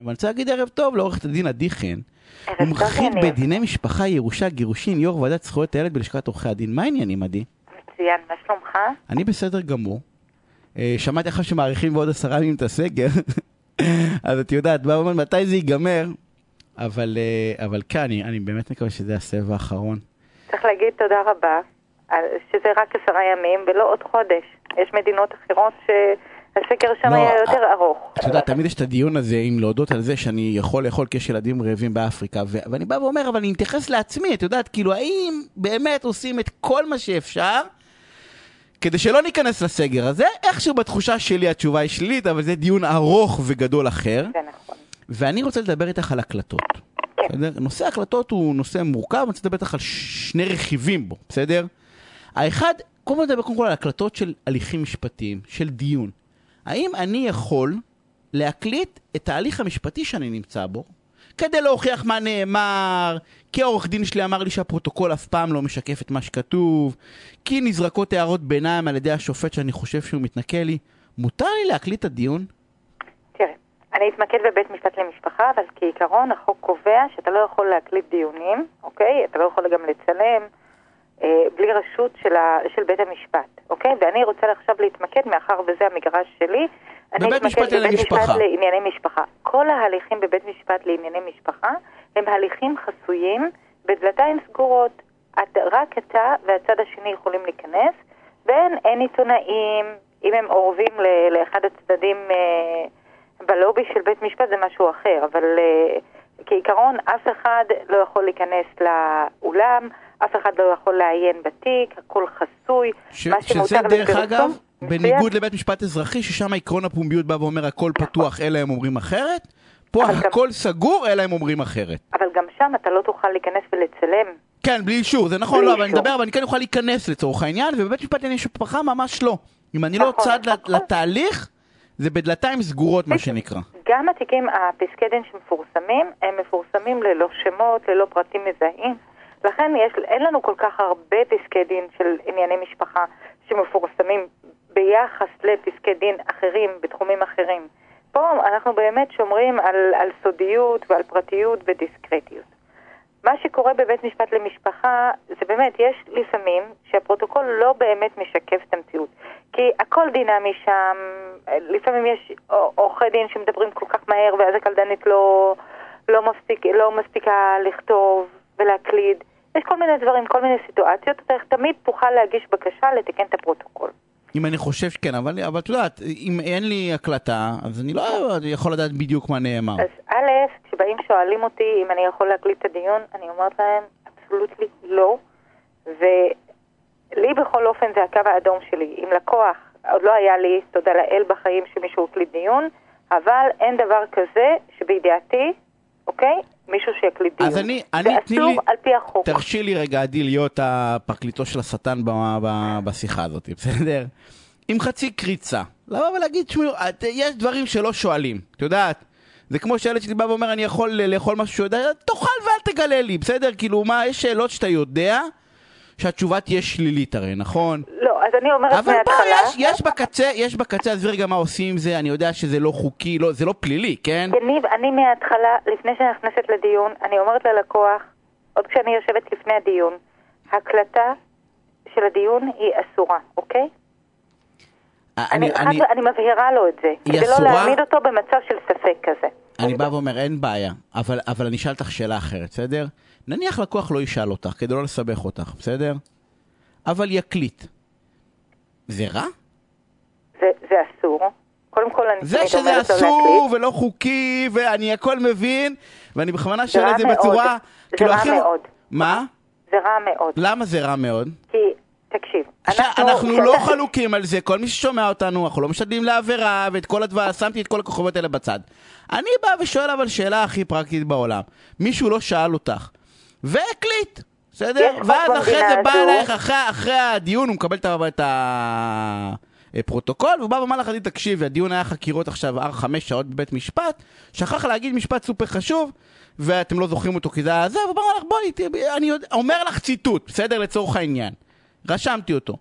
ואני רוצה להגיד ערב טוב לעורכת הדין עדי חן, טוב, מומחית. בדיני משפחה, ירושה, גירושין, יו"ר ועדת זכויות הילד בלשכת עורכי הדין. מה העניינים, עדי? מצוין, מה שלומך? אני בסדר גמור. אה, שמעתי עכשיו שמאריכים בעוד עשרה ימים את הסגר, אז את יודעת, בא ואומר מתי זה ייגמר, אבל, אה, אבל כן, אני, אני באמת מקווה שזה הסבב האחרון. צריך להגיד תודה רבה, שזה רק עשרה ימים ולא עוד חודש. יש מדינות אחרות שהסגר שם לא, היה יותר אה, ארוך. את יודעת, תמיד יש את הדיון הזה עם להודות על זה שאני יכול לאכול כי יש ילדים רעבים באפריקה, ו- ואני בא ואומר, אבל אני מתייחס לעצמי, את יודעת, כאילו, האם באמת עושים את כל מה שאפשר כדי שלא ניכנס לסגר הזה? איכשהו בתחושה שלי התשובה היא שלילית, אבל זה דיון ארוך וגדול אחר, זה נכון. ואני רוצה לדבר איתך על הקלטות. כן. בסדר? נושא הקלטות הוא נושא מורכב, אני רוצה לדבר איתך על שני רכיבים בו, בסדר? האחד, קודם כל נדבר קודם כל על הקלטות של הליכים משפטיים, של דיון. האם אני יכול להקליט את ההליך המשפטי שאני נמצא בו, כדי להוכיח מה נאמר, כי העורך דין שלי אמר לי שהפרוטוקול אף פעם לא משקף את מה שכתוב, כי נזרקות הערות ביניים על ידי השופט שאני חושב שהוא מתנכל לי. מותר לי להקליט את הדיון? תראה, אני אתמקד בבית משפט למשפחה, אבל כעיקרון החוק קובע שאתה לא יכול להקליט דיונים, אוקיי? אתה לא יכול גם לצלם בלי רשות של, ה, של בית המשפט, אוקיי? ואני רוצה עכשיו להתמקד, מאחר וזה המגרש שלי, אני בבית משפט לענייני משפחה. משפט לענייני משפחה. כל ההליכים בבית משפט לענייני משפחה הם הליכים חסויים בדלתיים סגורות. את, רק אתה והצד השני יכולים להיכנס, ואין אין עיתונאים, אם הם אורבים ל, לאחד הצדדים אה, בלובי של בית משפט זה משהו אחר, אבל אה, כעיקרון אף אחד לא יכול להיכנס לאולם, אף אחד לא יכול לעיין בתיק, הכל חסוי. ש- שזה דרך אגב. בניגוד לבית משפט אזרחי, ששם עקרון הפומביות בא ואומר הכל פתוח, אלא הם אומרים אחרת, פה אבל גם- הכל סגור, אלא הם אומרים אחרת. אבל גם שם אתה לא תוכל להיכנס ולצלם. כן, בלי אישור, זה נכון, לא, אבל אני. מדבר, אבל אני כן אוכל להיכנס לצורך העניין, ובבית משפט לענייני משפחה ממש לא. אם אני לא נכון, צד נכון. לתהליך, זה בדלתיים סגורות, מה. שנקרא. גם התיקים, הפסקי דין שמפורסמים, הם מפורסמים ללא שמות, ללא פרטים מזהים. לכן יש, אין לנו כל כך הרבה פסקי דין של ענייני משפחה שמפורסמים ביחס לפסקי דין אחרים בתחומים אחרים. פה אנחנו באמת שומרים על, על סודיות ועל פרטיות ודיסקרטיות. מה שקורה בבית משפט למשפחה, זה באמת, יש לפעמים שהפרוטוקול לא באמת משקף את המציאות. כי הכל דינמי שם, לפעמים יש עורכי דין שמדברים כל כך מהר, ואז הקלדנית לא, לא, מספיק, לא מספיקה לכתוב ולהקליד. יש כל מיני דברים, כל מיני סיטואציות, אתה תמיד תוכל להגיש בקשה לתקן את הפרוטוקול. אם אני חושב שכן, אבל אבל את יודעת, אם אין לי הקלטה, אז אני לא יכול לדעת בדיוק מה נאמר. אז א', כשבאים שואלים אותי אם אני יכול להקליט את הדיון, אני אומרת להם, absolutely לא. ולי בכל אופן זה הקו האדום שלי. אם לקוח, עוד לא היה לי, תודה לאל בחיים שמישהו הקליט דיון, אבל אין דבר כזה שבידיעתי, אוקיי? מישהו שיקליט דיון. אז אני, אני, תני לי, על פי החוק. תרשי לי רגע, עדי, להיות הפרקליטו של השטן ב, ב, בשיחה הזאת, בסדר? עם חצי קריצה. לבוא ולהגיד, תשמעו, יש דברים שלא שואלים, את יודעת? זה כמו שהילד שלי בא ואומר, אני יכול לאכול משהו שהוא יודע, תאכל ואל תגלה לי, בסדר? כאילו, מה, יש שאלות שאתה יודע שהתשובה תהיה שלילית הרי, נכון? לא, אז אני אומרת אבל פה מההתחלה... יש, יש בקצה, יש בקצה, עזבי רגע מה עושים עם זה, אני יודע שזה לא חוקי, לא, זה לא פלילי, כן? יניב, אני מההתחלה, לפני שאני נכנסת לדיון, אני אומרת ללקוח, עוד כשאני יושבת לפני הדיון, הקלטה של הדיון היא אסורה, אוקיי? אני, אני, אני, אני, אני מבהירה לו את זה, כדי לא אסורה? להעמיד אותו במצב של ספק כזה. אני בא ואומר, אין בעיה, אבל, אבל אני אשאל אותך שאלה אחרת, בסדר? נניח לקוח לא ישאל אותך, כדי לא לסבך אותך, בסדר? אבל יקליט. זה רע? זה, זה אסור. קודם כל אני זה שזה לו אסור להקליט. ולא חוקי, ואני הכל מבין, ואני בכוונה שואל את זה מאוד. בצורה... זה כאילו, רע הכי- מאוד. מה? זה רע מאוד. למה זה רע מאוד? כי, תקשיב, עכשיו, אנחנו לא כשאתה- חלוקים על זה, כל מי ששומע אותנו, אנחנו לא משדלים לעבירה, ואת כל הדבר, שמתי את כל הכוכבות האלה בצד. אני בא ושואל אבל שאלה הכי פרקטית בעולם. מישהו לא שאל אותך, והקליט, בסדר? חוק ואז אחרי זה בא. אלייך, אחרי, אחרי הדיון, הוא מקבל את ה- הפרוטוקול, והוא בא ואמר לך, תקשיבי, הדיון היה חקירות עכשיו, ארבע חמש שעות בבית משפט, שכח להגיד משפט סופר חשוב, ואתם לא זוכרים אותו כי זה היה זה, והוא אמר לך, בואי, אני יודע, אומר לך ציטוט, בסדר? לצורך העניין. רשמתי אותו.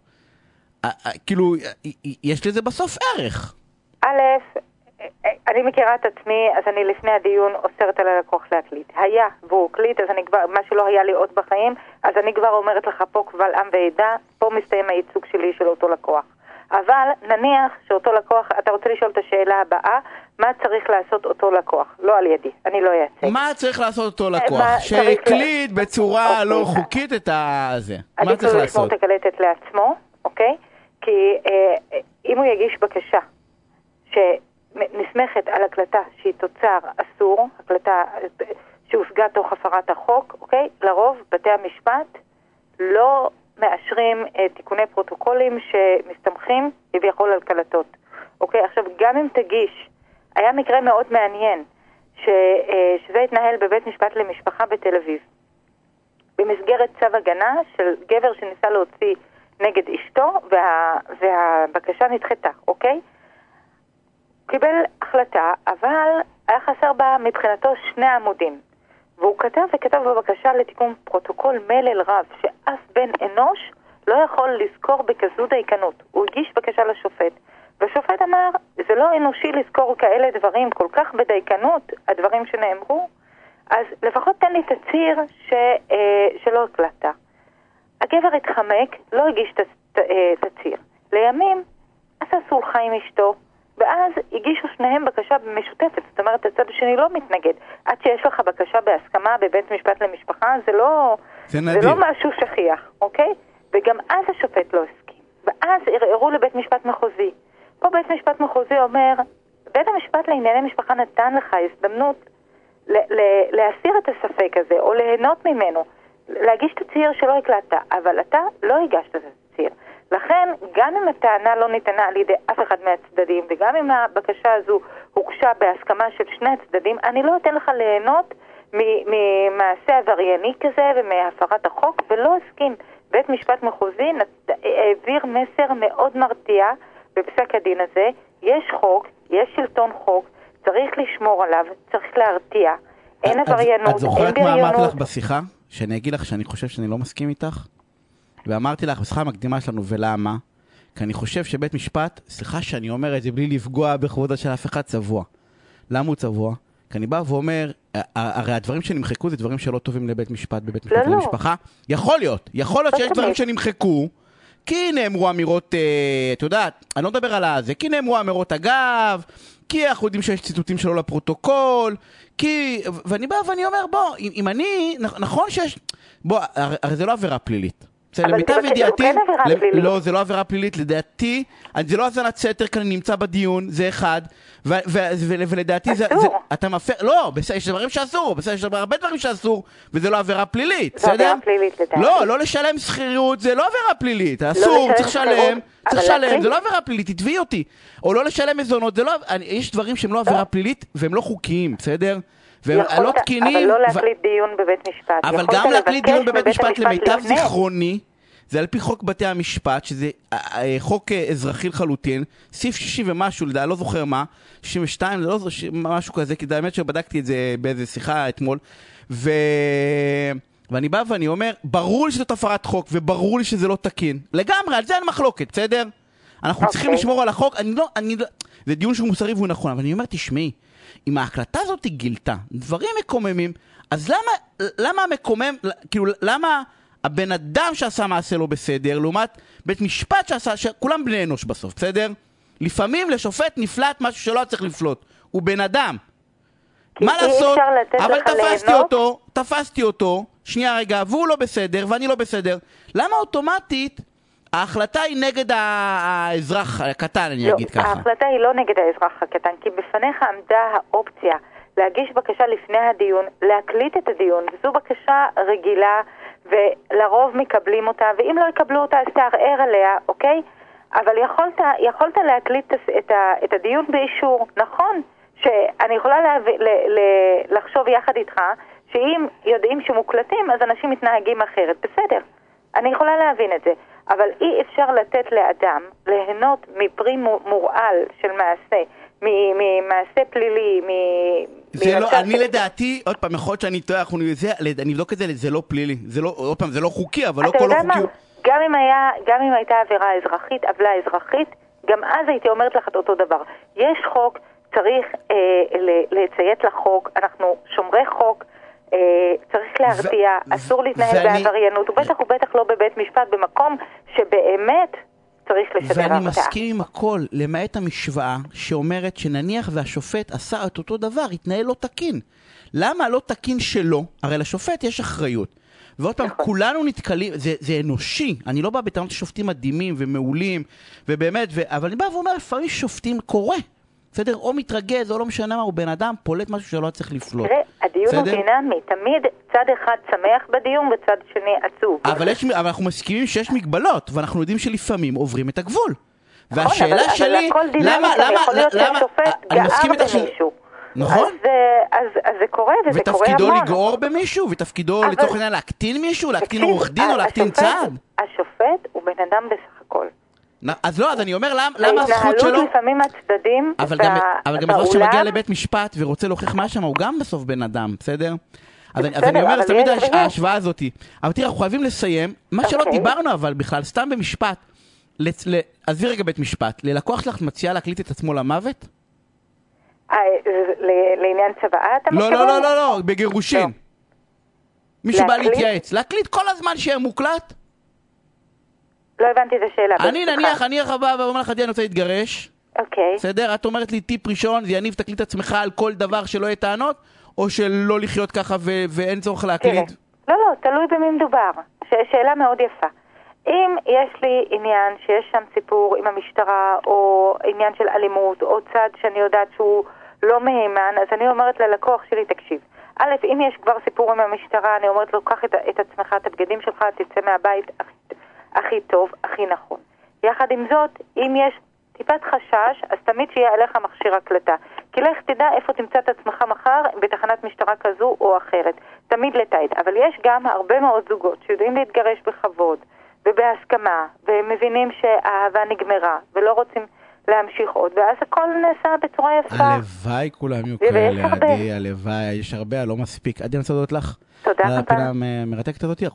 כאילו, יש לזה בסוף ערך. א', אני מכירה את עצמי, אז אני לפני הדיון אוסרת על הלקוח להקליט. היה והוא הקליט, אז אני כבר, מה שלא היה לי עוד בחיים, אז אני כבר אומרת לך פה קבל עם ועדה, פה מסתיים הייצוג שלי של אותו לקוח. אבל נניח שאותו לקוח, אתה רוצה לשאול את השאלה הבאה, מה צריך לעשות אותו לקוח? לא על ידי, אני לא אייצג. מה צריך לעשות אותו לקוח? שהקליט בצורה אוקיי. לא חוקית את הזה. מה צריך לעשות? עדיף לו לשמור את הקלטת לעצמו, אוקיי? כי אה, אם הוא יגיש בקשה שנסמכת על הקלטה שהיא תוצר אסור, הקלטה שהושגה תוך הפרת החוק, אוקיי? לרוב בתי המשפט לא מאשרים אה, תיקוני פרוטוקולים שמסתמכים כביכול על קלטות. אוקיי, עכשיו גם אם תגיש, היה מקרה מאוד מעניין, ש, אה, שזה התנהל בבית משפט למשפחה בתל אביב. במסגרת צו הגנה של גבר שניסה להוציא נגד אשתו, וה, והבקשה נדחתה, אוקיי? קיבל החלטה, אבל היה חסר בה מבחינתו שני עמודים. והוא כתב וכתב בבקשה לתיקון פרוטוקול מלל רב, שאף בן אנוש לא יכול לזכור בכזו דייקנות. הוא הגיש בקשה לשופט, והשופט אמר, זה לא אנושי לזכור כאלה דברים כל כך בדייקנות, הדברים שנאמרו, אז לפחות תן לי תצהיר ש, אה, שלא הקלטת. הגבר התחמק, לא הגיש אה, תצהיר. לימים עשה סולחה עם אשתו, ואז הגישו שניהם בקשה משותפת, זאת אומרת, הצד השני לא מתנגד. עד שיש לך בקשה בהסכמה בבית משפט למשפחה, זה לא, זה, זה לא משהו שכיח, אוקיי? וגם אז השופט לא הסכים. ואז ערערו לבית משפט מחוזי. פה בית משפט מחוזי אומר, בית המשפט לענייני משפחה נתן לך הזדמנות להסיר את הספק הזה, או ליהנות ממנו, להגיש תצהיר שלא הקלטת, אבל אתה לא הגשת את התצהיר. לכן, גם אם הטענה לא ניתנה על ידי אף אחד מהצדדים, וגם אם הבקשה הזו הוגשה בהסכמה של שני הצדדים, אני לא אתן לך ליהנות ממעשה עברייני כזה ומהפרת החוק, ולא הסכים. בית משפט מחוזי העביר מסר מאוד מרתיע בפסק הדין הזה. יש חוק, יש שלטון חוק, צריך לשמור עליו, צריך להרתיע. אין עבריינות, אין בריונות. את זוכרת מה אמרתי לך בשיחה? שאני אגיד לך שאני חושב שאני לא מסכים איתך? ואמרתי לך בשיחה המקדימה שלנו, ולמה? כי אני חושב שבית משפט, סליחה שאני אומר את זה בלי לפגוע בכבודה של אף אחד, צבוע. למה הוא צבוע? כי אני בא ואומר, הרי הדברים שנמחקו זה דברים שלא טובים לבית משפט, בבית משפט לא, לא. למשפחה. לא. יכול להיות, יכול להיות שיש דברים שנמחקו, כי נאמרו אמירות, אה, את יודעת, אני לא מדבר על הזה, כי נאמרו אמירות אגב, כי אנחנו יודעים שיש ציטוטים שלו לפרוטוקול, כי... ואני בא ואני אומר, בוא, אם, אם אני, נכון שיש... בוא, הרי, הרי זה לא עבירה פלילית. בסדר, למיטב ידיעתי, כן לא, זה לא עבירה פלילית, לדעתי, זה לא האזנת סתר כאן נמצא בדיון, זה אחד, ולדעתי זה, אתה מפר, לא, יש דברים שאסור, בסדר, יש הרבה דברים שאסור, וזה לא עבירה פלילית, בסדר? זה עבירה פלילית לדעתי. לא, לא לשלם שכירות, זה לא עבירה פלילית, לא אסור, צריך לשלם, צריך לשלם, זה לא עבירה פלילית, תתביעי אותי. או לא לשלם מזונות, זה לא, יש דברים שהם לא עבירה פלילית, והם לא חוקיים, בסדר? והם לא תקינים. אבל לא להקליט דיון בבית משפט. אבל גם להקליט דיון בבית משפט, למיטב זיכרוני, זה על פי חוק בתי המשפט, שזה אה, אה, חוק אה, אזרחי לחלוטין, סעיף 60 ומשהו, לדעתי, לא זוכר מה, 62, זה לא משהו כזה, כי האמת שבדקתי את זה באיזה שיחה אתמול, ו... ואני בא ואני אומר, ברור לי שזאת הפרת חוק, וברור לי שזה לא תקין. לגמרי, על זה אין מחלוקת, בסדר? אנחנו okay. צריכים אוקיי. לשמור על החוק, אני לא, אני לא... זה דיון שהוא מוסרי והוא נכון, אבל אני אומר, תשמעי, אם ההקלטה הזאת גילתה דברים מקוממים, אז למה, למה המקומם, כאילו, למה הבן אדם שעשה מעשה לא בסדר, לעומת בית משפט שעשה, שכולם בני אנוש בסוף, בסדר? לפעמים לשופט נפלט משהו שלא היה צריך לפלוט, הוא בן אדם. מה לעשות? אבל תפסתי ליהנות? אותו, תפסתי אותו, שנייה רגע, והוא לא בסדר ואני לא בסדר. למה אוטומטית ההחלטה היא נגד האזרח הקטן, אני לא, אגיד ככה? ההחלטה היא לא נגד האזרח הקטן, כי בפניך עמדה האופציה להגיש בקשה לפני הדיון, להקליט את הדיון, וזו בקשה רגילה ולרוב מקבלים אותה, ואם לא יקבלו אותה אז תערער עליה, אוקיי? אבל יכולת, יכולת להקליט את, ה, את הדיון באישור, נכון? שאני יכולה להב... ל, ל, לחשוב יחד איתך שאם יודעים שמוקלטים אז אנשים מתנהגים אחרת, בסדר, אני יכולה להבין את זה, אבל אי אפשר לתת לאדם ליהנות מפרי מורעל של מעשה ממעשה פלילי, מ... זה לא, אני לדעתי, עוד פעם, יכול להיות שאני טועה, אנחנו אני אבדוק את זה, זה לא פלילי. זה לא, עוד פעם, זה לא חוקי, אבל לא כל החוקיות. גם אם, היה, גם אם הייתה עבירה אזרחית, עוולה אזרחית, גם אז הייתי אומרת לך את אותו דבר. יש חוק, צריך אה, לציית לחוק, אנחנו שומרי צריך להרתיע, ו- אסור להתנהל ואני- בעבריינות, ובטח ובטח לא בבית משפט, במקום שבאמת צריך לשדר ואני הרתעה. מסכים עם הכל, למעט המשוואה שאומרת שנניח והשופט עשה את אותו דבר, התנהל לא תקין. למה לא תקין שלו? הרי לשופט יש אחריות. ועוד פעם, נכון. כולנו נתקלים, זה, זה אנושי, אני לא בא בטענות ששופטים מדהימים ומעולים, ובאמת, ו... אבל אני בא ואומר, לפעמים שופטים קורה. בסדר? או מתרגז, או לא משנה מה, הוא בן אדם, פולט משהו שלא צריך לפלוט. תראה, הדיון הוא? דינמי, תמיד צד אחד שמח בדיון וצד שני עצוב. אבל, יש, אבל אנחנו מסכימים שיש מגבלות, ואנחנו יודעים שלפעמים עוברים את הגבול. נכון, והשאלה אבל- שלי, אבל למה, גם למה, יכול להיות למה, שהשופט אני גער מסכים איתך ש... במישהו. נכון. אז, אה, אז, אז זה קורה, וזה קורה ותפקידו המון. לגרור במישהו, ותפקידו אבל- לצורך העניין להקטין מישהו, להקטין עורך דין או להקטין צעד. השופט הוא בן אדם בסך אז לא, אז אני אומר, למ- למה הזכות שלו... ההתנהלות לפעמים הצדדים אבל גם, אבל גם אזרח שמגיע לבית משפט ורוצה להוכיח מה שם, הוא גם בסוף בן אדם, בסדר? אז, אני- אז בסדר, אני אומר, תמיד הבדל. ההשוואה הזאת. אבל תראה, אנחנו חייבים לסיים. מה שלא אוקיי. דיברנו אבל בכלל, סתם במשפט. לצ- ל- עזבי רגע בית משפט. ללקוח שלך מציעה להקליט את עצמו למוות? אה, לעניין צוואה אתה לא, מתכוון? לא, לא, לא, לא, בגירושין. לא. מישהו בא? להתייעץ. להקליט כל הזמן שיהיה מוקלט? לא הבנתי את השאלה. אני. נניח, אני עכשיו בא ואומר לך, עדי, אני רוצה להתגרש. אוקיי. בסדר? את אומרת לי טיפ ראשון, זה יניב תקליט עצמך על כל דבר שלא יהיה טענות, או שלא לחיות ככה ואין צורך להקליט? לא, לא, תלוי במי מדובר. שאלה מאוד יפה. אם יש לי עניין שיש שם סיפור עם המשטרה, או עניין של אלימות, או צד שאני יודעת שהוא לא מהימן, אז אני אומרת ללקוח שלי, תקשיב. א', אם יש כבר סיפור עם המשטרה, אני אומרת לו, קח את, את עצמך, את הבגדים שלך, תצא מהבית הכי, טוב, הכי נכון. יחד עם זאת, אם יש טיפת חשש, אז תמיד שיהיה עליך מכשיר הקלטה. כי לך תדע איפה תמצא את עצמך מחר בתחנת משטרה כזו או אחרת. תמיד לתעד. אבל יש גם הרבה מאוד זוגות שיודעים להתגרש בכבוד ובהסכמה, והם מבינים שהאהבה נגמרה, ולא רוצים להמשיך עוד, ואז הכל נעשה בצורה יפה. הלוואי כולם יהיו כאלה. עדי, הלוואי, יש הרבה, לא מספיק. עדי, אני רוצה להודות לך. תודה על רבה. הפינה המרתקת הזאת.